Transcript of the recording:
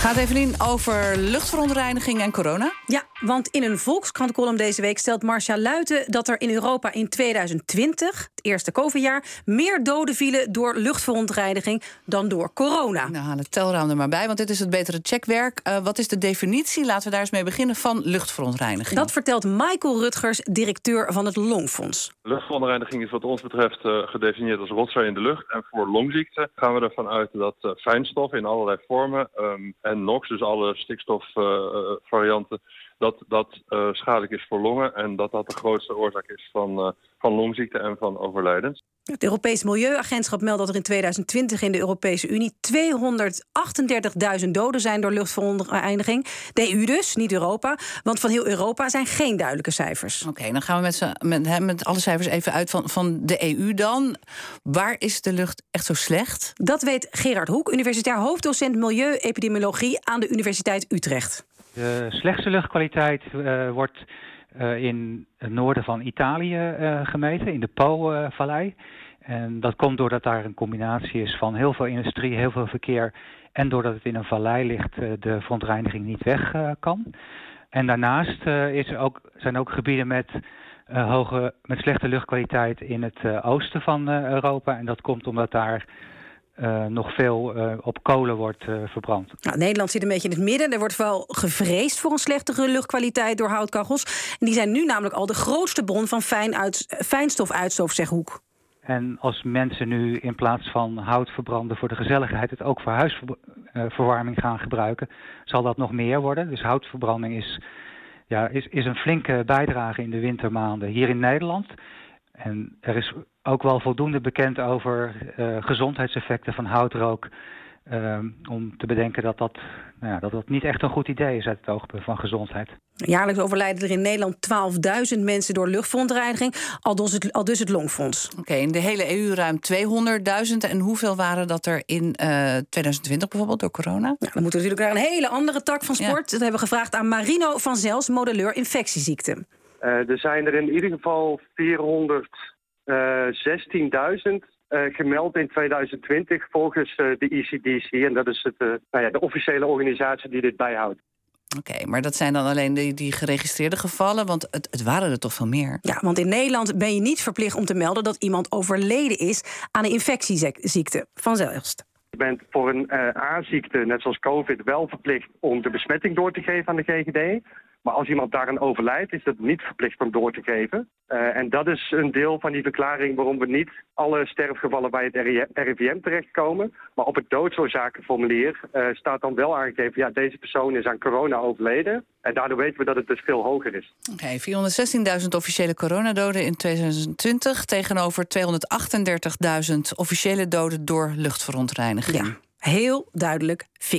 Gaat even in over luchtverontreiniging en corona. Ja, want in een Volkskrant-column deze week stelt Marcia Luiten dat er in Europa in 2020, het eerste COVID-jaar, meer doden vielen door luchtverontreiniging dan door corona. Nou, haal het telraam er maar bij, want dit is het betere checkwerk. Uh, wat is de definitie, laten we daar eens mee beginnen, van luchtverontreiniging? Dat vertelt Michael Rutgers, directeur van het Longfonds. Luchtverontreiniging is wat ons betreft uh, gedefinieerd als rotzooi in de lucht. En voor longziekte gaan we ervan uit dat uh, fijnstoffen in allerlei vormen um, en NOx, dus alle stikstofvarianten, dat dat uh, schadelijk is voor longen en dat dat de grootste oorzaak is van, uh, van longziekte en van overlijdens. Het Europees Milieuagentschap meldt dat er in 2020 in de Europese Unie 238.000 doden zijn door luchtverontreiniging. De EU dus, niet Europa, want van heel Europa zijn geen duidelijke cijfers. Oké, okay, dan gaan we met, met, met alle cijfers even uit van, van de EU dan. Waar is de lucht echt zo slecht? Dat weet Gerard Hoek, universitair hoofddocent Milieuepidemiologie aan de Universiteit Utrecht. De slechtste luchtkwaliteit uh, wordt uh, in het noorden van Italië uh, gemeten, in de Po-vallei. En dat komt doordat daar een combinatie is van heel veel industrie, heel veel verkeer... en doordat het in een vallei ligt, de verontreiniging niet weg kan. En daarnaast is er ook, zijn ook gebieden met, hoge, met slechte luchtkwaliteit in het oosten van Europa. En dat komt omdat daar uh, nog veel uh, op kolen wordt uh, verbrand. Nou, Nederland zit een beetje in het midden. Er wordt wel gevreesd voor een slechtere luchtkwaliteit door houtkachels. En die zijn nu namelijk al de grootste bron van fijn uit, fijnstofuitstoot, zeg Hoek. En als mensen nu in plaats van hout verbranden voor de gezelligheid... het ook voor huisverwarming gaan gebruiken, zal dat nog meer worden. Dus houtverbranding is, ja, is, is een flinke bijdrage in de wintermaanden hier in Nederland... En er is ook wel voldoende bekend over uh, gezondheidseffecten van houtrook. Uh, om te bedenken dat dat, nou ja, dat dat niet echt een goed idee is uit het oogpunt van gezondheid. Jaarlijks overlijden er in Nederland 12.000 mensen door luchtverontreiniging, al dus het, al dus het Longfonds. Oké, okay, in de hele EU ruim 200.000. En hoeveel waren dat er in uh, 2020 bijvoorbeeld door corona? Nou, dan moeten we natuurlijk naar een hele andere tak van sport. Ja. Dat hebben we gevraagd aan Marino van Zels, modelleur infectieziekten. Uh, er zijn er in ieder geval 400. Uh, 16.000 uh, gemeld in 2020 volgens uh, de ECDC. En dat is het, uh, nou ja, de officiële organisatie die dit bijhoudt. Oké, okay, maar dat zijn dan alleen die, die geregistreerde gevallen, want het, het, waren er toch veel meer? Ja, want in Nederland ben je niet verplicht om te melden dat iemand overleden is aan een infectieziekte vanzelfs. Je bent voor een aanziekte, net zoals COVID, wel verplicht om de besmetting door te geven aan de GGD. Maar als iemand daaraan overlijdt, is dat niet verplicht om door te geven. Uh, en dat is een deel van die verklaring waarom we niet alle sterfgevallen bij het RIVM terechtkomen. Maar op het doodsoorzakenformulier uh, staat dan wel aangegeven... ja, deze persoon is aan corona overleden. En daardoor weten we dat het dus veel hoger is. Oké, okay, 416.000 officiële coronadoden in 2020... tegenover 238.000 officiële doden door luchtverontreiniging. Ja, heel duidelijk